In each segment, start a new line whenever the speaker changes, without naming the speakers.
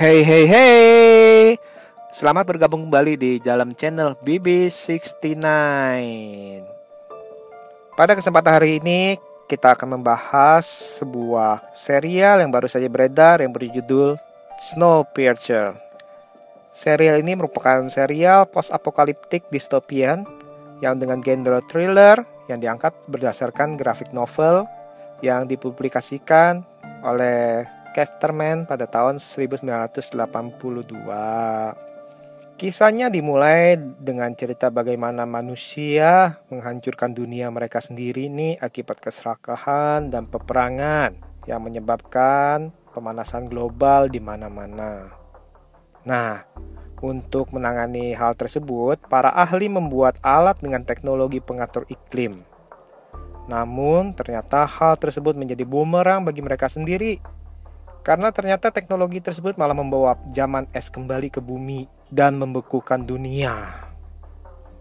Hey hey hey. Selamat bergabung kembali di dalam channel BB69 Pada kesempatan hari ini kita akan membahas sebuah serial yang baru saja beredar yang berjudul Snowpiercer. Serial ini merupakan serial post-apokaliptik dystopian yang dengan genre thriller yang diangkat berdasarkan grafik novel yang dipublikasikan oleh Casterman pada tahun 1982. Kisahnya dimulai dengan cerita bagaimana manusia menghancurkan dunia mereka sendiri nih akibat keserakahan dan peperangan yang menyebabkan pemanasan global di mana-mana. Nah, untuk menangani hal tersebut, para ahli membuat alat dengan teknologi pengatur iklim. Namun, ternyata hal tersebut menjadi bumerang bagi mereka sendiri karena ternyata teknologi tersebut malah membawa zaman es kembali ke bumi dan membekukan dunia.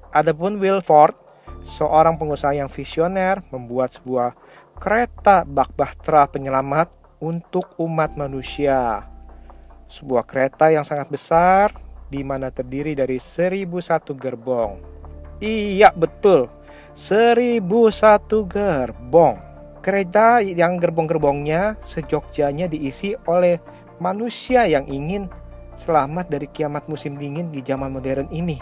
Adapun Wilford, seorang pengusaha yang visioner, membuat sebuah kereta bak bahtera penyelamat untuk umat manusia. Sebuah kereta yang sangat besar di mana terdiri dari 1001 gerbong. Iya, betul. 1001 gerbong. Kereta yang gerbong-gerbongnya sejogjanya diisi oleh manusia yang ingin selamat dari kiamat musim dingin di zaman modern ini.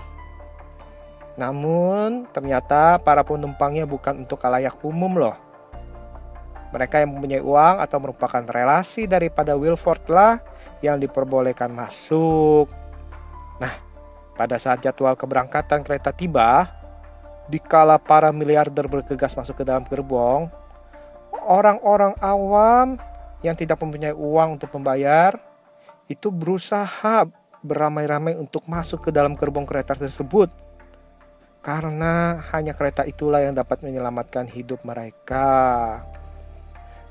Namun, ternyata para penumpangnya bukan untuk kalayak umum loh. Mereka yang mempunyai uang atau merupakan relasi daripada Wilford lah yang diperbolehkan masuk. Nah, pada saat jadwal keberangkatan kereta tiba, dikala para miliarder bergegas masuk ke dalam gerbong, orang-orang awam yang tidak mempunyai uang untuk membayar itu berusaha beramai-ramai untuk masuk ke dalam gerbong kereta tersebut karena hanya kereta itulah yang dapat menyelamatkan hidup mereka.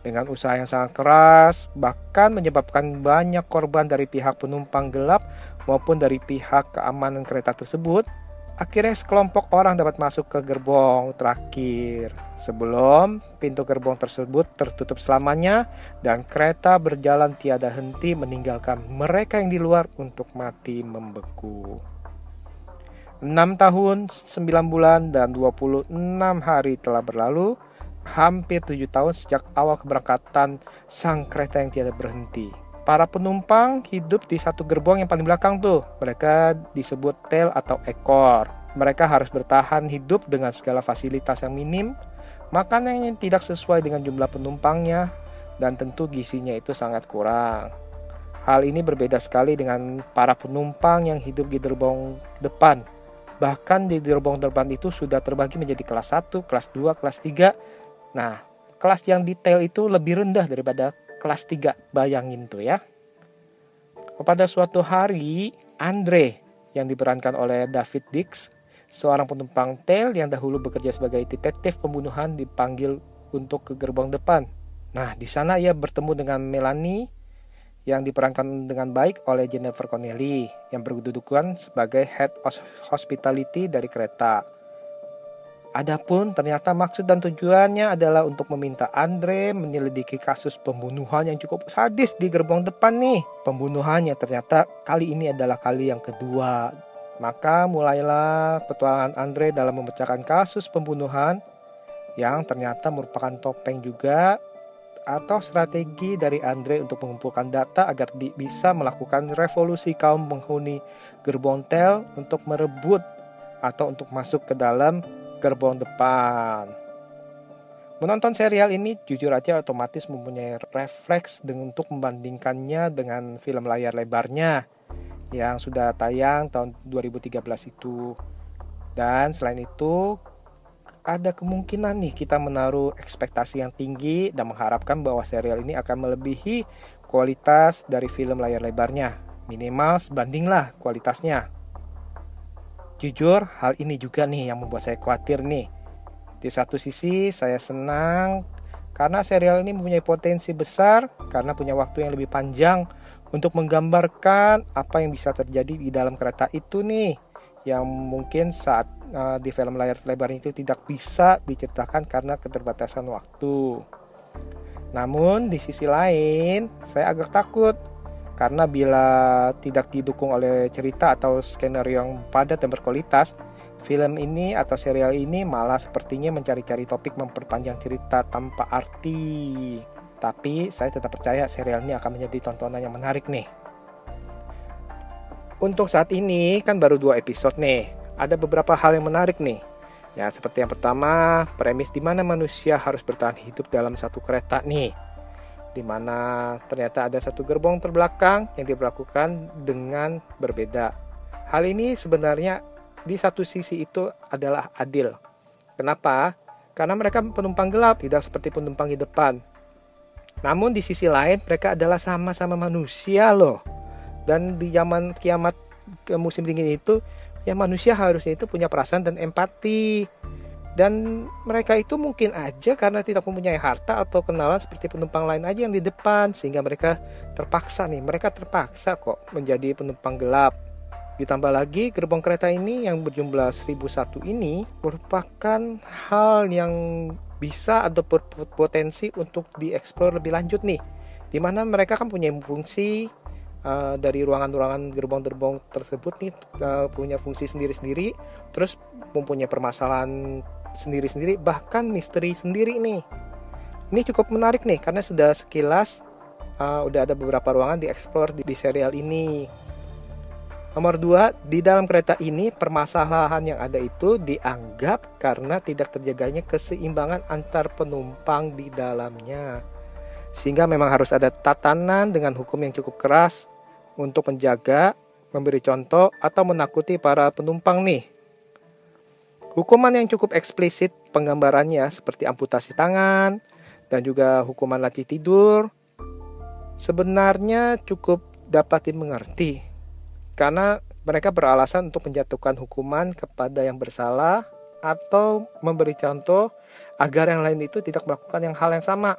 Dengan usaha yang sangat keras, bahkan menyebabkan banyak korban dari pihak penumpang gelap maupun dari pihak keamanan kereta tersebut, Akhirnya sekelompok orang dapat masuk ke gerbong terakhir sebelum pintu gerbong tersebut tertutup selamanya dan kereta berjalan tiada henti meninggalkan mereka yang di luar untuk mati membeku. 6 tahun, 9 bulan, dan 26 hari telah berlalu, hampir 7 tahun sejak awal keberangkatan sang kereta yang tiada berhenti. Para penumpang hidup di satu gerbong yang paling belakang tuh. Mereka disebut tail atau ekor. Mereka harus bertahan hidup dengan segala fasilitas yang minim, makanan yang tidak sesuai dengan jumlah penumpangnya, dan tentu gizinya itu sangat kurang. Hal ini berbeda sekali dengan para penumpang yang hidup di gerbong depan. Bahkan di gerbong depan itu sudah terbagi menjadi kelas 1, kelas 2, kelas 3. Nah, kelas yang detail itu lebih rendah daripada kelas 3. Bayangin tuh ya. Pada suatu hari, Andre yang diperankan oleh David Dix, seorang penumpang tail yang dahulu bekerja sebagai detektif pembunuhan dipanggil untuk ke gerbang depan. Nah, di sana ia bertemu dengan Melanie yang diperankan dengan baik oleh Jennifer Connelly yang berkedudukan sebagai head hospitality dari kereta. Adapun ternyata maksud dan tujuannya adalah untuk meminta Andre menyelidiki kasus pembunuhan yang cukup sadis di gerbong depan nih. Pembunuhannya ternyata kali ini adalah kali yang kedua. Maka mulailah petualangan Andre dalam memecahkan kasus pembunuhan yang ternyata merupakan topeng juga atau strategi dari Andre untuk mengumpulkan data agar bisa melakukan revolusi kaum penghuni gerbong tel untuk merebut atau untuk masuk ke dalam gerbong depan. Menonton serial ini jujur aja otomatis mempunyai refleks dengan untuk membandingkannya dengan film layar lebarnya yang sudah tayang tahun 2013 itu. Dan selain itu ada kemungkinan nih kita menaruh ekspektasi yang tinggi dan mengharapkan bahwa serial ini akan melebihi kualitas dari film layar lebarnya. Minimal sebandinglah kualitasnya. Jujur, hal ini juga nih yang membuat saya khawatir nih. Di satu sisi, saya senang karena serial ini mempunyai potensi besar karena punya waktu yang lebih panjang untuk menggambarkan apa yang bisa terjadi di dalam kereta itu nih yang mungkin saat uh, di film layar lebar itu tidak bisa diceritakan karena keterbatasan waktu. Namun di sisi lain, saya agak takut Karena bila tidak didukung oleh cerita atau skenario yang padat dan berkualitas, film ini atau serial ini malah sepertinya mencari-cari topik memperpanjang cerita tanpa arti. Tapi saya tetap percaya serial ini akan menjadi tontonan yang menarik nih. Untuk saat ini kan baru dua episode nih. Ada beberapa hal yang menarik nih. Ya, seperti yang pertama, premis di mana manusia harus bertahan hidup dalam satu kereta nih di mana ternyata ada satu gerbong terbelakang yang diberlakukan dengan berbeda. Hal ini sebenarnya di satu sisi itu adalah adil. Kenapa? Karena mereka penumpang gelap, tidak seperti penumpang di depan. Namun di sisi lain mereka adalah sama-sama manusia loh. Dan di zaman kiamat ke musim dingin itu, ya manusia harusnya itu punya perasaan dan empati dan mereka itu mungkin aja karena tidak mempunyai harta atau kenalan seperti penumpang lain aja yang di depan sehingga mereka terpaksa nih mereka terpaksa kok menjadi penumpang gelap. Ditambah lagi gerbong kereta ini yang berjumlah 1001 ini merupakan hal yang bisa atau berpotensi untuk dieksplor lebih lanjut nih. Di mana mereka kan punya fungsi uh, dari ruangan-ruangan gerbong-gerbong tersebut nih uh, punya fungsi sendiri-sendiri terus mempunyai permasalahan sendiri-sendiri bahkan misteri sendiri nih ini cukup menarik nih karena sudah sekilas uh, udah ada beberapa ruangan dieksplor di, di serial ini Nomor dua, di dalam kereta ini permasalahan yang ada itu dianggap karena tidak terjaganya keseimbangan antar penumpang di dalamnya. Sehingga memang harus ada tatanan dengan hukum yang cukup keras untuk menjaga, memberi contoh, atau menakuti para penumpang nih. Hukuman yang cukup eksplisit penggambarannya seperti amputasi tangan dan juga hukuman laci tidur sebenarnya cukup dapat dimengerti karena mereka beralasan untuk menjatuhkan hukuman kepada yang bersalah atau memberi contoh agar yang lain itu tidak melakukan yang hal yang sama.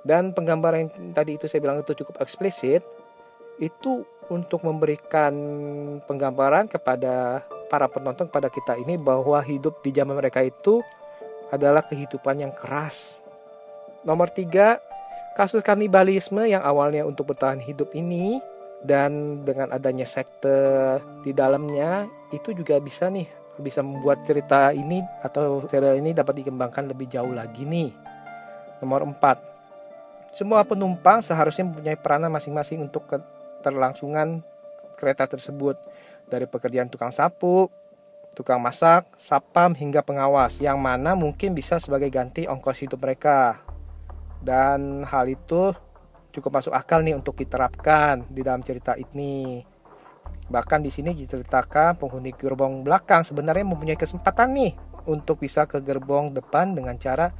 Dan penggambaran yang tadi itu saya bilang itu cukup eksplisit itu untuk memberikan penggambaran kepada para penonton kepada kita ini bahwa hidup di zaman mereka itu adalah kehidupan yang keras. Nomor tiga, kasus kanibalisme yang awalnya untuk bertahan hidup ini dan dengan adanya sekte di dalamnya itu juga bisa nih bisa membuat cerita ini atau serial ini dapat dikembangkan lebih jauh lagi nih. Nomor empat, semua penumpang seharusnya mempunyai peranan masing-masing untuk keterlangsungan kereta tersebut dari pekerjaan tukang sapu, tukang masak, sapam hingga pengawas yang mana mungkin bisa sebagai ganti ongkos hidup mereka. Dan hal itu cukup masuk akal nih untuk diterapkan di dalam cerita ini. Bahkan di sini diceritakan penghuni gerbong belakang sebenarnya mempunyai kesempatan nih untuk bisa ke gerbong depan dengan cara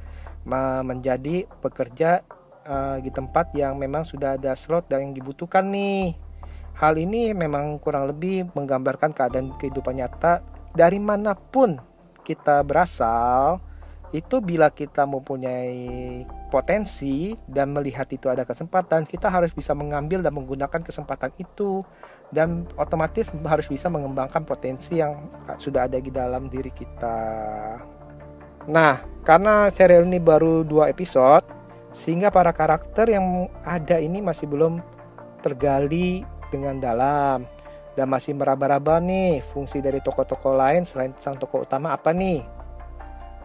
menjadi pekerja uh, di tempat yang memang sudah ada slot dan yang dibutuhkan nih Hal ini memang kurang lebih menggambarkan keadaan kehidupan nyata dari mana pun kita berasal. Itu bila kita mempunyai potensi dan melihat itu ada kesempatan, kita harus bisa mengambil dan menggunakan kesempatan itu dan otomatis harus bisa mengembangkan potensi yang sudah ada di dalam diri kita. Nah, karena serial ini baru dua episode, sehingga para karakter yang ada ini masih belum tergali dengan dalam. Dan masih meraba-raba nih fungsi dari tokoh-tokoh lain selain sang tokoh utama apa nih?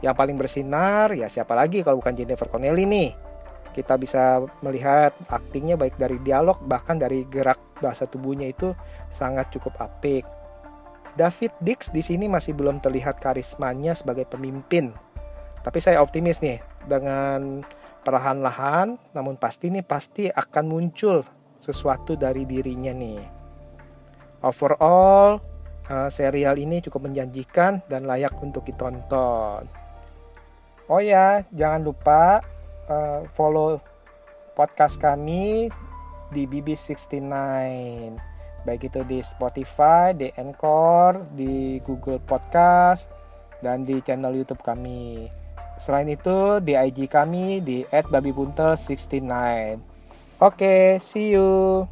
Yang paling bersinar ya siapa lagi kalau bukan Jennifer Connelly nih? Kita bisa melihat aktingnya baik dari dialog bahkan dari gerak bahasa tubuhnya itu sangat cukup apik. David Dix di sini masih belum terlihat karismanya sebagai pemimpin. Tapi saya optimis nih dengan perlahan-lahan namun pasti nih pasti akan muncul sesuatu dari dirinya nih. Overall, uh, serial ini cukup menjanjikan dan layak untuk ditonton. Oh ya, jangan lupa uh, follow podcast kami di BB69. Baik itu di Spotify, di Anchor, di Google Podcast, dan di channel YouTube kami. Selain itu, di IG kami di @babibuntel69. Oke, okay, see you.